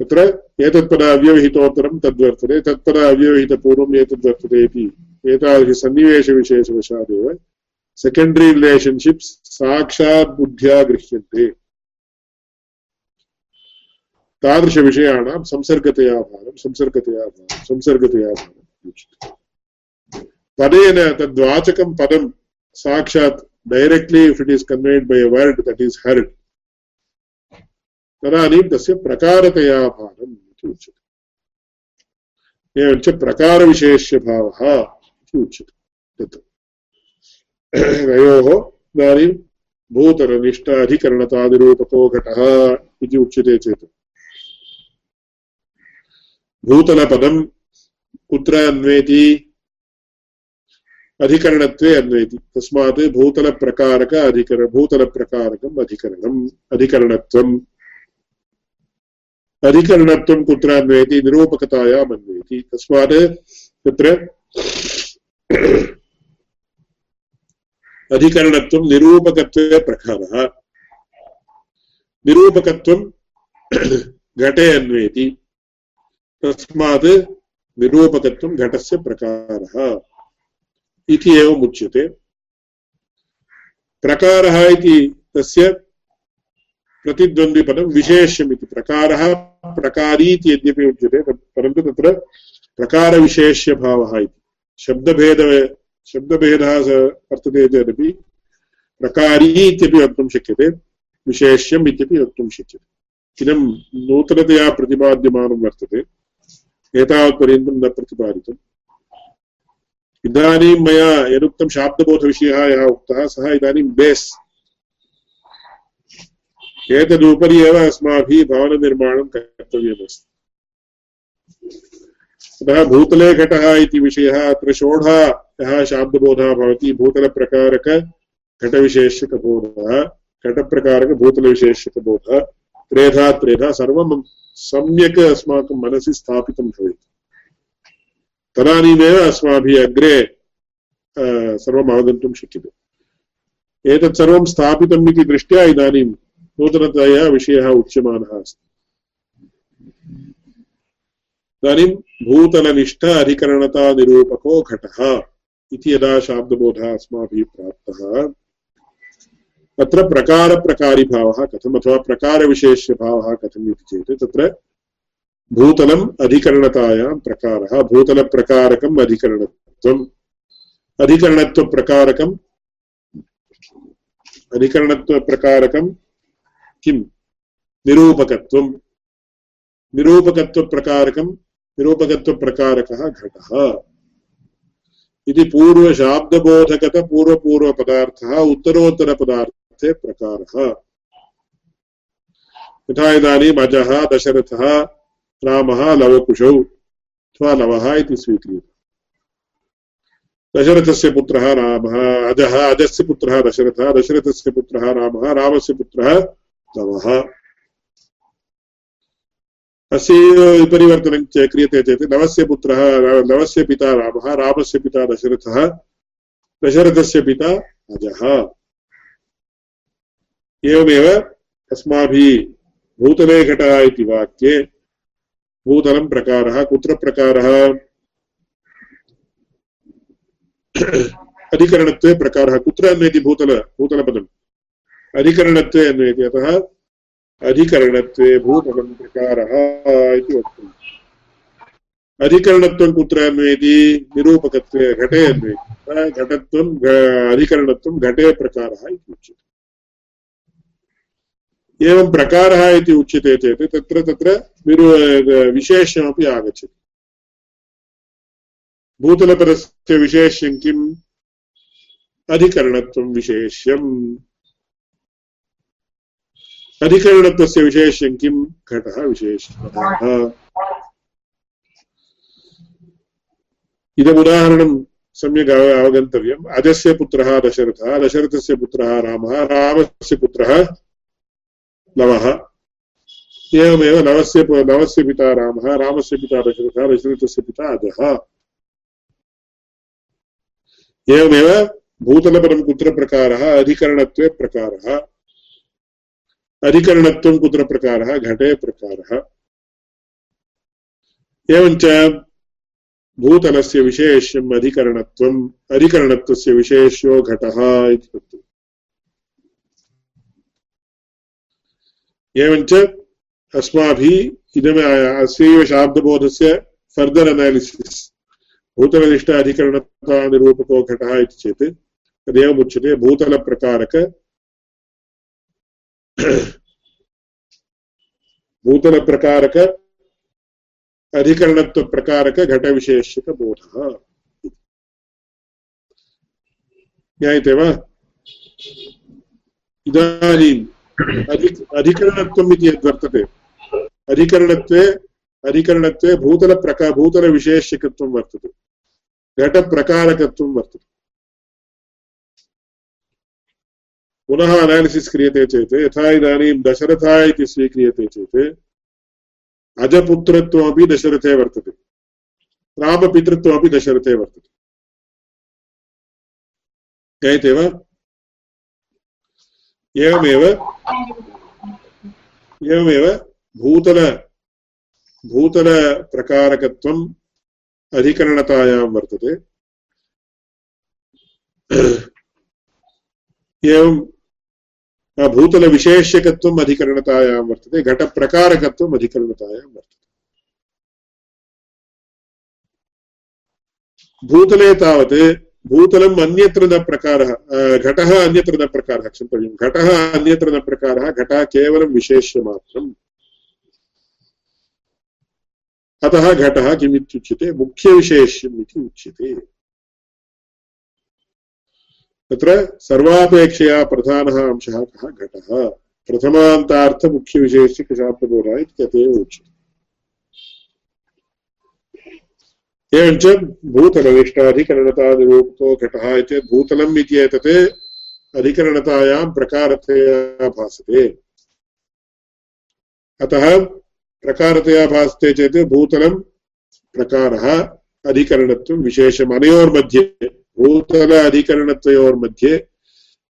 तत्र एतत्पद अव्यवहितोत्तरं तद्वर्तते तत्पद अव्यवहितपूर्वम् एतद्वर्तते इति एतादृशसन्निवेशविशेषवशादेव सेकेण्डरी रिलेशन्शिप्स् साक्षात् बुद्ध्या गृह्यन्ते। तादृशविषयाणां संसर्गतया भारं संसर्गतया भारं संसर्गतया भारम् पदेन तद्वाचकं पदं साक्षात् directly if it is conveyed by a word that is heard. तदानीं तस्य प्रकारतया भारम् इति उच्यते। एवञ्च प्रकारविशेष्यभावः इति उच्यते। तत्। तयोः इदानीं भूतलनिष्ठ अधिकरणतादिरूपको घटः इति उच्यते चेत्। भूतलपदं कुत्र अन्वेति अधिकरणत्वे अन्वयति तस्मात् भूतलप्रकारक अधिकर, भूतलप्रकारकम् अधिकरणम्। अधिकरणत्वम्। अधिकरणत्वं कुत्र अन्वयति निरूपकतायाम् अन्वयति तस्मात् तत्र अधिकरणत्वं निरूपकत्वे प्रकारः। निरूपकत्वं घटे अन्वयति तस्मात् निरूपकत्वं घटस्य प्रकारः। इति एवम् उच्यते प्रकारः इति तस्य प्रतिद्वन्द्विपदं विशेष्यमिति। प्रकारः प्रकारी इति यद्यपि उच्यते परन्तु तत्र प्रकारविशेष्यभावः इति। शब्दभेद, शब्दभेदः वर्तते चेदपि प्रकारी इत्यपि वक्तुं शक्यते, विशेष्यम् इत्यपि वक्तुं शक्यते। इदं नूतनतया प्रतिपाद्यमानं वर्तते, एतावत्पर्यन्तं न प्रतिपादितम्। इदानीं मया यदुक्तं शाब्दबोधविषयः यः उक्तः, सः इदानीं बेस्। एतदुपरि एव अस्माभिः भवननिर्माणं कर्तव्यमस्ति। अतः भूतले घटः इति विषयः अत्र षोढा यः शाब्दबोधः भवति भूतलप्रकारकघटविशेषकबोधः घटप्रकारकभूतलविशेषकबोधः त्रेधा त्रेधा, सर्वं सम्यक् अस्माकं मनसि स्थापितं भवेत्। तदानीमेव अस्माभिः अग्रे सर्वम् अवगन्तुं शक्यते। एतत् सर्वं स्थापितम् इति दृष्ट्या इदानीं नूतनतया विषयः उच्यमानः अस्ति। इदानीं भूतलनिष्ठ अधिकरणतानिरूपको घटः इति यदा शाब्दबोधः अस्माभिः प्राप्तः, तत्र प्रकारप्रकारिभावः कथम् अथवा प्रकारविशेष्यभावः कथम् इति चेत् तत्र भूतलम् अधिकरणतायां प्रकारः, भूतलप्रकारकम् अधिकरणत्वम्. अधिकरणत्वप्रकारकम् अधिकरणत्वप्रकारकं किं निरूपकत्वं निरूपकत्वप्रकारकं निरूपकत्वप्रकारकः घटः. इति पूर्वशाब्दबोधकतपूर्वपूर्वपदार्थः उत्तरोत्तरपदार्थे प्रकारः. यथा इदानीम् अजः, दशरथः रामः लवकुशौ अथवा लवः इति स्वीक्रियते। दशरथस्य पुत्रः रामः, अजः, अजस्य पुत्रः दशरथः, दशरथस्य पुत्रः रामः, रामस्य पुत्रः लवः अस्य परिवर्तनं च क्रियते चेत् नवस्य पुत्रः, नवस्य पिता रामः, रामस्य पिता दशरथः, दशरथस्य पिता अजः। एवमेव अस्माभिः भूतले घटः इति वाक्ये भूतलं प्रकारः, कुत्र प्रकारः? अधिकरणत्वे प्रकारः कुत्र अन्वेति भूतल, भूतलपदम्? अधिकरणत्वे अन्वेति अतः अधिकरणत्वे भूतलं प्रकारः इति वक्तुम्। अधिकरणत्वं कुत्र अन्वेति निरूपकत्वे घटे अन्वेति घटत्वम् अधिकरणत्वं घटे प्रकारः इति उच्यते। एवं प्रकारः इति उच्यते चेत् तत्र तत्र निरू विशेषमपि आगच्छति। भूतलपदस्य विशेष्यं किम्? अधिकरणत्वं विशेष्यम्। अधिकरणत्वस्य विशेष्यं किं घटः विशेषः इदमुदाहरणं सम्यक् अवगन्तव्यम्। अजस्य पुत्रः दशरथः, दशरथस्य पुत्रः रामः, रामस्य पुत्रः लवः एवमेव नवस्य नवस्य पिता रामः, रामस्य पिता दशरथः दशरथस्य पिता अजः एवमेव भूतलपदं कुत्र प्रकारः अधिकरणत्वे प्रकारः। अधिकरणत्वं कुत्र प्रकारः घटे प्रकारः। एवञ्च भूतलस्य विशेष्यम् अधिकरणत्वम्, अधिकरणत्वस्य विशेष्यो घटः इति वक्तुम् एवञ्च अस्माभिः इदम् अस्यैव शाब्दबोधस्य फर्दर् अनालिसिस् भूतलनिष्ठ अधिकरणतानिरूपको घटः इति चेत् तदेवमुच्यते भूतलप्रकारक। भूतलप्रकारक अधिकरणत्वप्रकारकघटविशेषकबोधः ज्ञायते वा? अधिक अधिकरणत्वम् इति यद्वर्तते अधिकरणत्वे अधिकरणत्वे भूतलप्रका भूतलविशेषकत्वं वर्तते। घटप्रकारकत्वं वर्तते। पुनः अनालिसिस् क्रियते चेत्, यथा इदानीं दशरथः इति स्वीक्रियते चेत्, अजपुत्रत्वमपि दशरथे वर्तते। रामपितृत्वमपि दशरथे वर्तते। ज्ञायते वा? एवमेव एवमेव भूतल भूतलप्रकारकत्वम् अधिकरणतायां वर्तते। एवं भूतलविशेष्यकत्वम् अधिकरणतायां वर्तते, घटप्रकारकत्वम् अधिकरणतायां वर्तते। भूतले तावत् भूतलम् अन्यत्र न प्रकारः घटः अन्यत्र न प्रकारः क्षन्तव्यं घटः अन्यत्र न प्रकारः, घटः केवलं विशेष्यमात्रम्। अतः घटः किमित्युच्यते मुख्यविशेष्यम् इति उच्यते। तत्र सर्वापेक्षया प्रधानः अंशः कः? घटः। प्रथमान्तार्थमुख्यविशेष्यकशाब्दबोधः इत्यतएव उच्यते। एवञ्च भूतलनिष्ठाधिकरणतानिरूपितो घटः इति भूतलम् इत्येतत् अधिकरणतायां प्रकारतया भासते। अतः प्रकारतया भासते चेत् भूतलं प्रकारः अधिकरणत्वं विशेषम्। अनयोर्मध्ये भूतल अधिकरणत्वयोर्मध्ये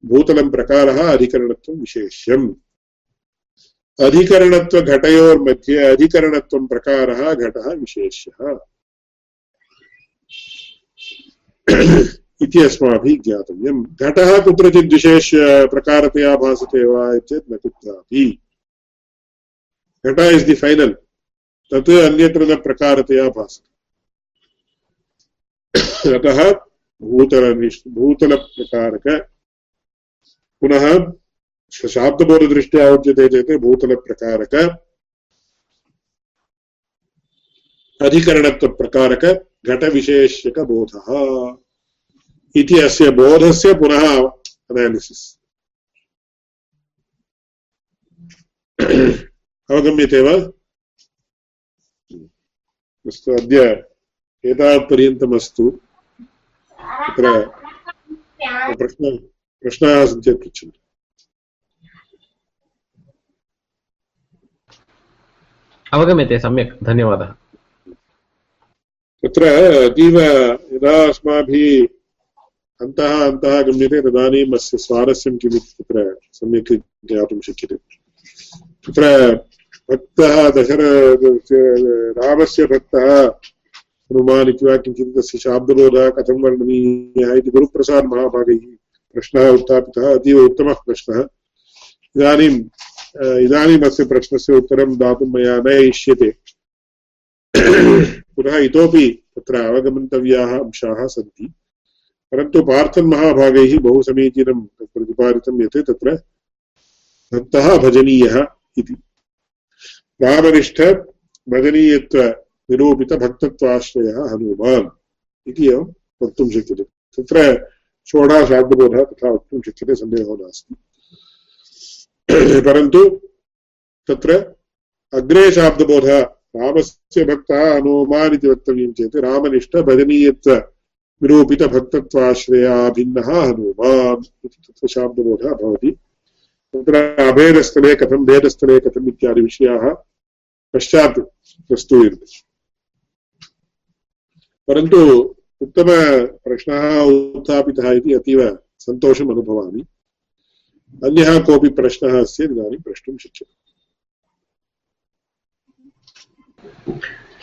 भूतलं प्रकारः अधिकरणत्वं विशेष्यम्। अधिकरणत्वघटयोर्मध्ये अधिकरणत्वं प्रकारः घटः विशेष्यः। इति अस्माभिः ज्ञातव्यम् घटः कुत्रचित् विशेष प्रकारतया भासते वा चेत् न कुत्रापि घट इस् दि फैनल् तत् अन्यत्र न प्रकारतया भासते। अतः भूतलनिष्ठ भूतलप्रकारक। पुनः शाब्दबोधदृष्ट्या उच्यते चेत् भूतलप्रकारक। अधिकरणत्वप्रकारक। घटविशेष्यकबोधः इति अस्य बोधस्य पुनः अनालिसिस् अवगम्यते वा? अस्तु, अद्य एतावत्पर्यन्तमस्तु। तत्र प्रश्न, प्रश्नाः सन्ति चेत् पृच्छन्तु। अवगम्यते, सम्यक्। धन्यवादः। तत्र अतीव यदा अस्माभिः अन्तः अन्तः गम्यते, तदानीम् अस्य स्वारस्यं किमिति तत्र सम्यक् ज्ञातुं शक्यते। तत्र भक्तः, दशर रामस्य भक्तः, हनुमान् इति वा किञ्चित् तस्य शाब्दबोधः, कथं वर्णनीयः इति गुरुप्रसादमहाभागैः प्रश्नः उत्थापितः, अतीव उत्तमः प्रश्नः। इदानीम् इदानीम् अस्य प्रश्नस्य उत्तरं दातुं मया न इष्यते। पुनः इतोपि तत्र अवगमन्तव्याः अंशाः सन्ति। परन्तु पार्थन् महाभागैः बहु समीचीनं प्रतिपादितं यत् तत्र भक्तः भजनीयः इति। रामनिष्ठ भजनीयत्वनिरूपितभक्तत्वाश्रयः हनुमान् इति एवं वक्तुं शक्यते। तत्र षोडशाब्दबोधः तथा वक्तुं शक्यते, सन्देहो नास्ति। परन्तु तत्र अग्रे शाब्दबोधः रामस्य भक्तः हनुमान् इति वक्तव्यं चेत् रामनिष्ठ भजनीयत्व निरूपितभक्तत्वाश्रया भिन्नः हनुमान् इति तत्र शाब्दबोधः भवति। तत्र अभेदस्थले कथं, भेदस्थले कथम् इत्यादि विषयाः पश्चात् प्रस्तूयन्ते परन्तु उत्तमप्रश्नः उत्थापितः इति अतीव सन्तोषम् अनुभवामि। अन्यः कोऽपि प्रश्नः अस्ति, इदानीं प्रष्टुं शक्यते।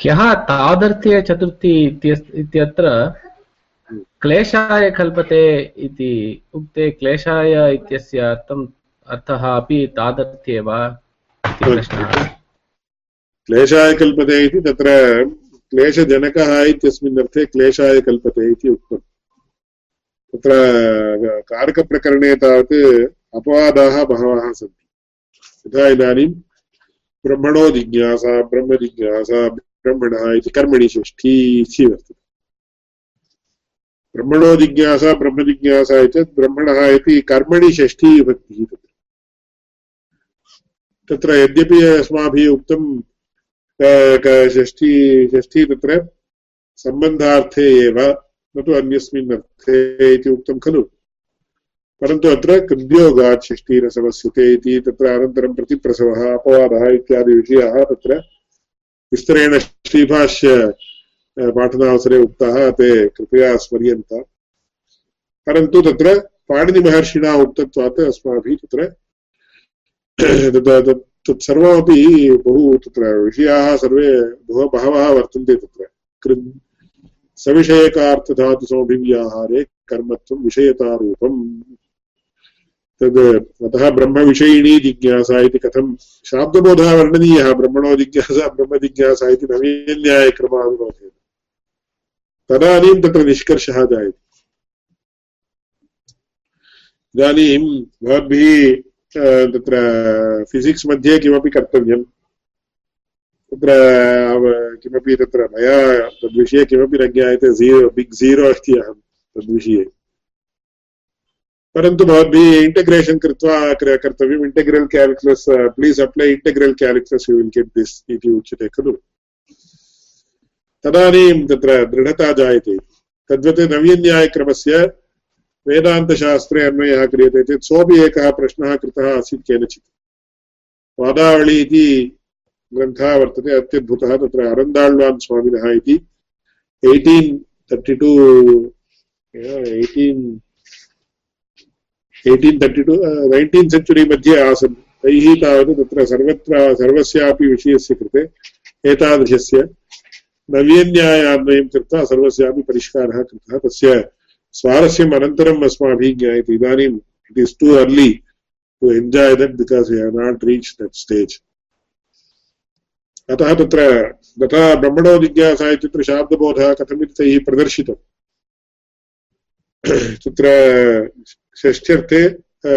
ह्यः तादर्थ्यचतुर्थी इत्यत्र क्लेशाय कल्पते इति उक्ते क्लेशाय इत्यस्य अर्थम्, अर्थः अपि तादर्थ्ये वा क्लेशाय कल्पते इति तत्र क्लेशजनकः इत्यस्मिन् अर्थे क्लेशाय कल्पते इति उक्तम्। तत्र कारकप्रकरणे तावत् अपवादाः बहवः सन्ति। यथा इदानीं ब्रह्मणो जिज्ञासा ब्रह्मजिज्ञासा ब्रह्मणः इति कर्मणि षष्ठी इति वर्तते ब्रह्मणो जिज्ञासा ब्रह्मजिज्ञासा चेत् ब्रह्मणः कर्मणि षष्ठी विभक्तिः तत्र यद्यपि अस्माभिः उक्तं षष्ठी षष्ठी तत्र सम्बन्धार्थे एव न तु अन्यस्मिन् अर्थे इति उक्तं खलु परन्तु अत्र कृद्योगात् षष्ठीरसवस्यते इति तत्र अनन्तरं प्रतिप्रसवः, अपवादः इत्यादि विषयाः तत्र विस्तरेण श्रीभाष्य पाठनावसरे उक्ताः, ते कृपया स्मर्यन्त। परन्तु तत्र पाणिनिमहर्षिणा उक्तत्वात् अस्माभिः तत्र तत्सर्वमपि बहु तत्र विषयाः सर्वे बहु बहवः वर्तन्ते तत्र। कृ सविषयकार्थधातुसमभिव्याहारे कर्मत्वं विषयतारूपम्। तद् अतः ब्रह्मविषयिणी जिज्ञासा इति कथं शाब्दबोधः वर्णनीयः, ब्रह्मणो जिज्ञासा, ब्रह्मजिज्ञासा इति नवीन्यायक्रमानुरोधेन तदानीं तत्र निष्कर्षः जायते। इदानीं भवद्भिः तत्र फिसिक्स् मध्ये किमपि कर्तव्यं तत्र किमपि तत्र मया तद्विषये किमपि न ज्ञायते, ज़ीरो, बिग् ज़ीरो अस्ति अहं तद्विषये। परन्तु भवद्भिः इण्टग्रेशन् कृत्वा कर्तव्यम् integral calculus please apply integral calculus you will get this इति उच्यते खलु। तदानीं तत्र दृढता जायते। तद्वत् नव्यन्यायक्रमस्य वेदान्तशास्त्रे अन्वयः क्रियते चेत् सोऽपि एकः प्रश्नः कृतः आसीत् केनचित्। वादावळि इति ग्रन्थः वर्तते, अत्यद्भुतः, तत्र अरन्दाळ्वान् स्वामिनः इति। Eighteen thirty two eighteen eighteen thirty two nineteen century मध्ये आसन् तैः तावत् तत्र सर्वत्र सर्वस्यापि विषयस्य कृते एतादृशस्य नवीन्यायान्वयं कृत्वा सर्वस्यापि परिष्कारः कृतः तस्य स्वारस्यम् अनन्तरम् अस्माभिः ज्ञायते इदानीम् it is too early to enjoy that because you have not reach that stage अतः तत्र तथा ब्रह्मणो जिज्ञासा इत्यत्र शाब्दबोधः कथमिति तैः प्रदर्शितम् तत्र षष्ठ्यर्थे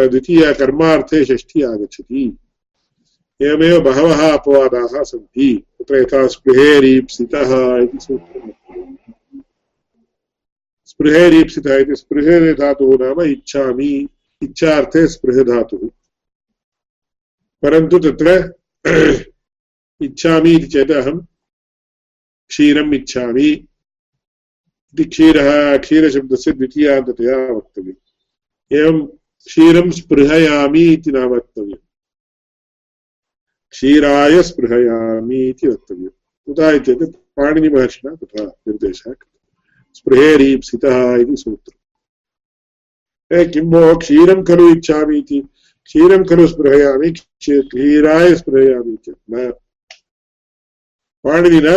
द्वितीयकर्मार्थे षष्ठी आगच्छति। एवमेव बहवः अपवादाः सन्ति। तत्र यथा स्पृहेरीप्सितः इति सूत्रम् स्पृहेरीप्सितः इति स्पृहे धातुः नाम इच्छामि। इच्छार्थे स्पृहधातुः परन्तु तत्र इच्छामि इति चेत् अहं क्षीरम् इच्छामि। इति क्षीरः, क्षीरशब्दस्य द्वितीयान्ततया वक्तव्यम्। एवं क्षीरं स्पृहयामि इति न वक्तव्यम्। क्षीराय स्पृहयामि इति वक्तव्यम्। कुतः चेत् पाणिनिमहर्षिणा तथा निर्देशः स्पृहेरीप्सितः इति सूत्रम्। ए किं भो क्षीरं खलु इच्छामि इति? क्षीरं खलु स्पृहयामि क्षीराय स्पृहयामि चेत् न। पाणिनिना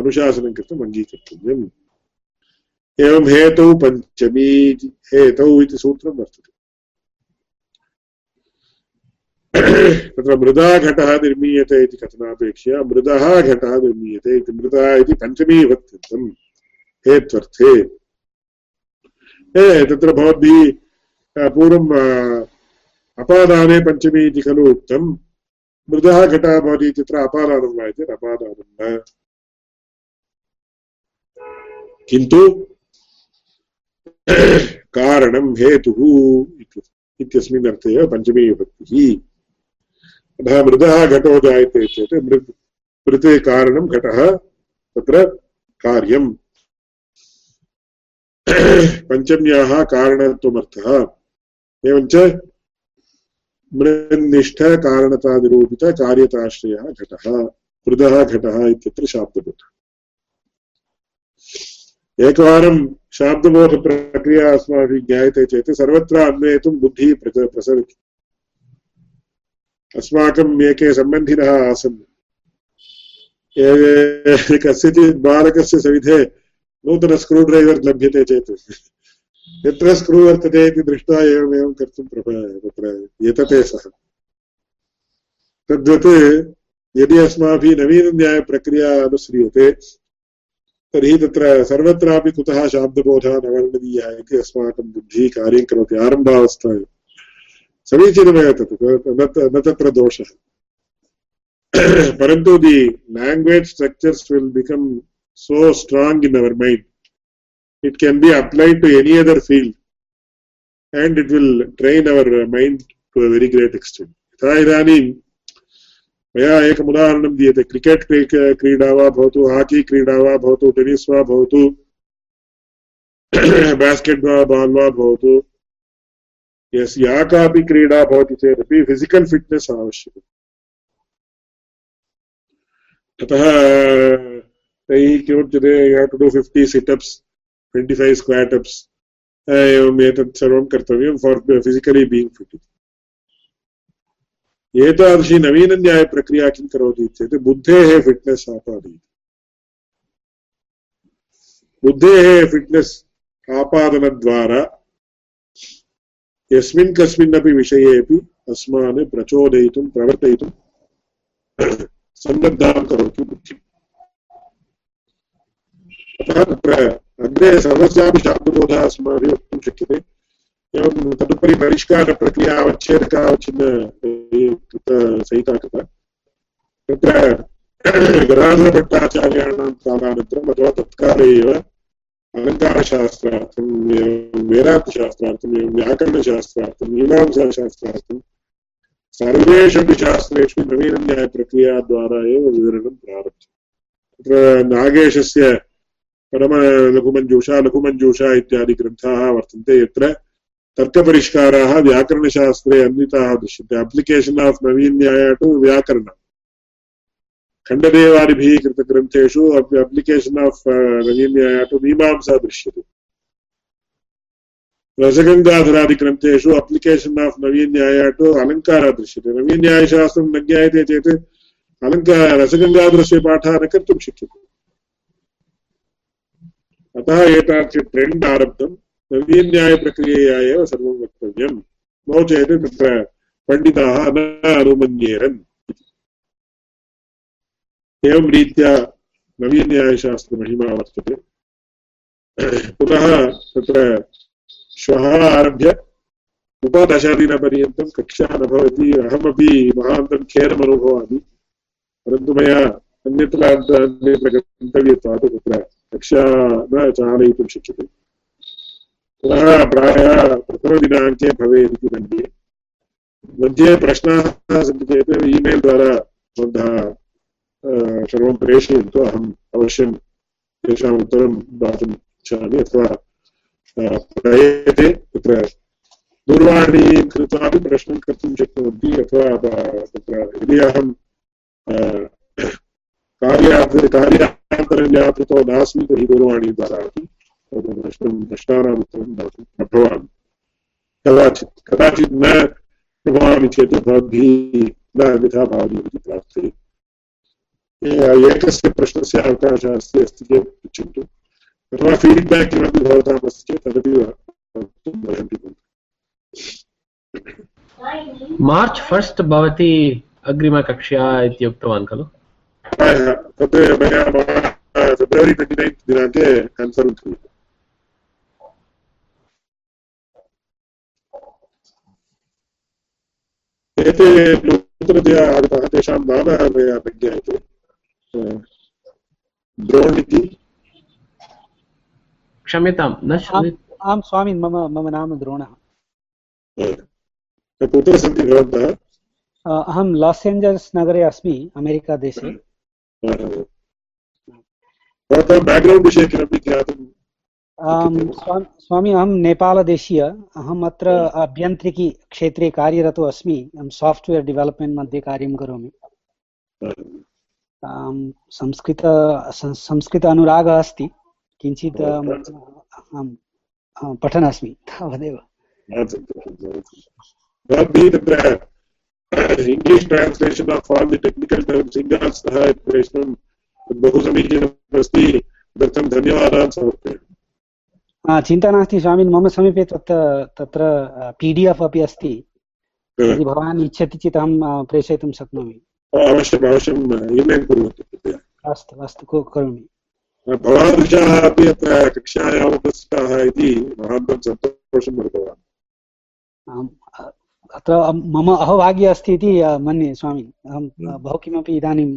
अनुशासनं कृतम्, अङ्गीकर्तव्यम्। एवं हेतौ पञ्चमी हेतौ इति सूत्रं वर्तते। तत्र मृदा घटः निर्मीयते इति कथनापेक्षया मृदः घटः निर्मीयते इति मृदा इति पञ्चमी विभक्त्यर्थम् हेत्वर्थे तत्र भवद्भिः पूर्वम् अपादाने पञ्चमी इति खलु उक्तम् मृदः घटः भवति तत्र अपादानं वा इति अपादानं किन्तु कारणं हेतुः इत्यस्मिन् अर्थे एव पञ्चमी विभक्तिः। अतः मृदः घटो जायते चेत् मृत् मृत् कारणं घटः। तत्र कार्यम्। पञ्चम्याः कारणत्वमर्थः। एवञ्च मृन्निष्ठकारणतानिरूपितकार्यताश्रयः घटः। मृदः घटः इत्यत्र शाब्दभूतः एकवारं शाब्दबोधप्रक्रिया अस्माभिः ज्ञायते चेत् सर्वत्र अन्वेतुं बुद्धिः प्रसरति। अस्माकम् एके सम्बन्धिनः आसन्। कस्यचित् बालकस्य सविधे नूतन स्क्रू ड्रैवर् लभ्यते चेत्। यत्र स्क्रू वर्तते इति दृष्ट्वा एवमेवं कर्तुं तत्र यतते सः। तद्वत् यदि अस्माभिः नवीनन्यायप्रक्रिया अनुस्रियते तरी तत्र सर्वत्रापि न वर्णनीयः इति अस्माकं बुद्धिः कार्यं करोति आरम्भावस्था एव समीचीनमेव तत्, न तत्र दोषः। परन्तु the language structures will become so strong in our mind it can be applied to any other field and it will train our mind to a very great extent यथा इदानीं मया एकम् उदाहरणं दीयते. क्रिकेट् क्रीडा वा भवतु, हाकी क्रीडा वा भवतु, टेनिस् वा भवतु, बास्केट् बाल् वा भवतु. यस्, या कापि क्रीडा भवति चेदपि फिसिकल् फिट्नेस् आवश्यकम्. अतः, तैः किमुच्यते you to do fifty situps twenty five एवम् एतत् सर्वं कर्तव्यं फार् फिसिकलि बीङ्ग् फिट् एतादृशी नवीनन्यायप्रक्रिया किं करोति चेत् बुद्धेः फिट्नेस् आपादयति। बुद्धेः फिट्नेस् आपादनद्वारा यस्मिन् कस्मिन्नपि विषयेपि अस्मान् प्रचोदयितुं, प्रवर्तयितुं सन्नद्धां करोति बुद्धिम् अतः तत्र अग्रे सर्वस्यापि शाब्दबोधः अस्माभिः वक्तुं शक्यते। एवं तदुपरि परिष्कारप्रक्रिया अवच्छेदक अवच्छिन्न सहिता कृता तत्र गदाधरभट्टाचार्याणां कालानन्तरम् अथवा तत्काले एव अलङ्कारशास्त्रार्थं वेदान्तशास्त्रार्थम् एवं व्याकरणशास्त्रार्थं मीमांसाशास्त्रार्थं सर्वेषु शास्त्रेषु नवीनन्यायप्रक्रियाद्वारा एव विवरणं प्रारब्धम् तत्र नागेशस्य परमलघुमञ्जूषा लघुमञ्जूषा इत्यादि ग्रन्थाः वर्तन्ते यत्र तर्कपरिष्काराः व्याकरणशास्त्रे अन्विताः दृश्यन्ते। अप्लिकेशन् आफ् नवीन्याय टु व्याकरणम्। खण्डदेवादिभिः कृतग्रन्थेषु अप्लिकेशन् आफ् नवीन्याय टु मीमांसा दृश्यते। रसगङ्गाधरादिग्रन्थेषु अप्लिकेशन् आफ् नवीन्याय टु अलङ्कारः दृश्यते। नवीन्यायशास्त्रं न ज्ञायते चेत् अलङ्कार रसगङ्गाधरस्य पाठः न कर्तुं शक्यते। अतः एतादृश ट्रेण्ड् आरब्धं नवीन्यायप्रक्रियया एव सर्वं वक्तव्यं। नो चेत् तत्र पण्डिताः न अनुमन्येरन्। एवं रीत्या नवीन्यायशास्त्रमहिमा वर्तते। पुनः तत्र श्वः आरभ्य उपदशदिनपर्यन्तं कक्षा न भवति। अहमपि महान्तं खेदमनुभवामि परन्तु मया अन्यत्र अन्यत्र गन्तव्यत्वात् तत्र कक्षा न चालयितुं शक्यते। पुनः प्रायः प्रथमदिनाङ्के भवेत् इति मन्ये मध्ये प्रश्नाः सन्ति चेत् ईमेल् द्वारा भवन्तः सर्वं प्रेषयन्तु अहम् अवश्यं तेषाम् उत्तरं दातुम् इच्छामि। अथवा प्रयते तत्र दूरवाणीं कृत्वापि प्रश्नं कर्तुं शक्नुवन्ति, अथवा तत्र यदि अहं कार्यान्तरे कार्यान्तरं व्यापृतो नास्मि तर्हि दूरवाणीद्वारा अपि प्रश्नानाम् उत्तरं दातुं न भवामि कदाचित् कदाचित् न भवामि चेत् भवद्भिः न अन्यथा भावनीयमिति प्रार्थये एकस्य प्रश्नस्य अवकाशः अस्ति अस्ति चेत् पृच्छन्तु अथवा फीड्बेक् किमपि भवताम् अस्ति चेत् तदपि वक्तुं वदन्ति मार्च् फस्ट् भवती अग्रिमकक्ष्या इति उक्तवान् खलु? तत् मया फेब्रवरि ट्वेण्टि नैन्त् दिनाङ्के कन्फर्म् एते नूतनतया आगताः तेषां नामः मया न ज्ञायते द्रोण् इति। क्षम्यतां न आं स्वामी मम मम नाम द्रोणः। कुत्र सन्ति भवन्तः? अहं लास् एञ्जल्स् नगरे अस्मि अमेरिकादेशे। भवतां बेक्ग्रौण्ड् विषये किमपि ज्ञातुं स्वामी अहं नेपालदेशीय। अहम् अत्र अभ्यन्त्रिकी क्षेत्रे कार्यरतो अस्मि। अहं साफ्ट्वेर् डेवलप्मेण्ट् मध्ये कार्यं करोमि। संस्कृत संस्कृत अनुरागः अस्ति। किञ्चित् पठन् अस्मि तावदेव। Of all the technical terms इङ्गास्तः प्रेषणं बहु समीचीनम् अस्ति तदर्थं चिन्ता नास्ति स्वामिन् मम समीपे तत्र तत्र पी डी एफ् अपि अस्ति। यदि भवान् इच्छति चेत् अहं प्रेषयितुं शक्नोमि। अवश्यम् अवश्यम् इमेल् कुर्वन्तु अस्तु अस्तु करोमि। भवादृशाः अपि अत्र कक्षायाम् उपस्थिताः इति महान्तं सन्तोषम् अनुभवामि। अत्र मम अहोभाग्य अस्ति इति मन्ये स्वामी। अहं बहु किमपि इदानीं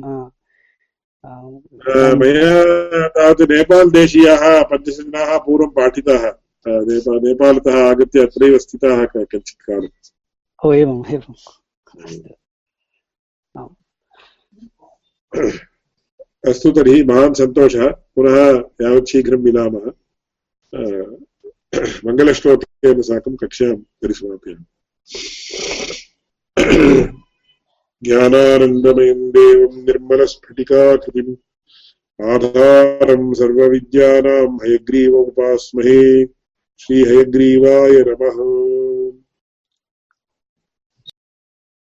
मया तावत् नेपाल् देशीयाः पञ्चजनाः पूर्वं पाठिताः। नेपा नेपालतः आगत्य अत्रैव स्थिताः कञ्चित् कालम् ओ एवम् एवम्। अस्तु तर्हि महान् सन्तोषः। पुनः यावत् शीघ्रं मिलामः मङ्गलश्लोकेन साकं कक्षां परिसमापयामि। ज्ञानानन्दमयं देवं निर्मलस्फटिकाकृतिम्। आधारं सर्वविद्यानां हयग्रीवमुपास्महे। श्रीहयग्रीवाय नमः।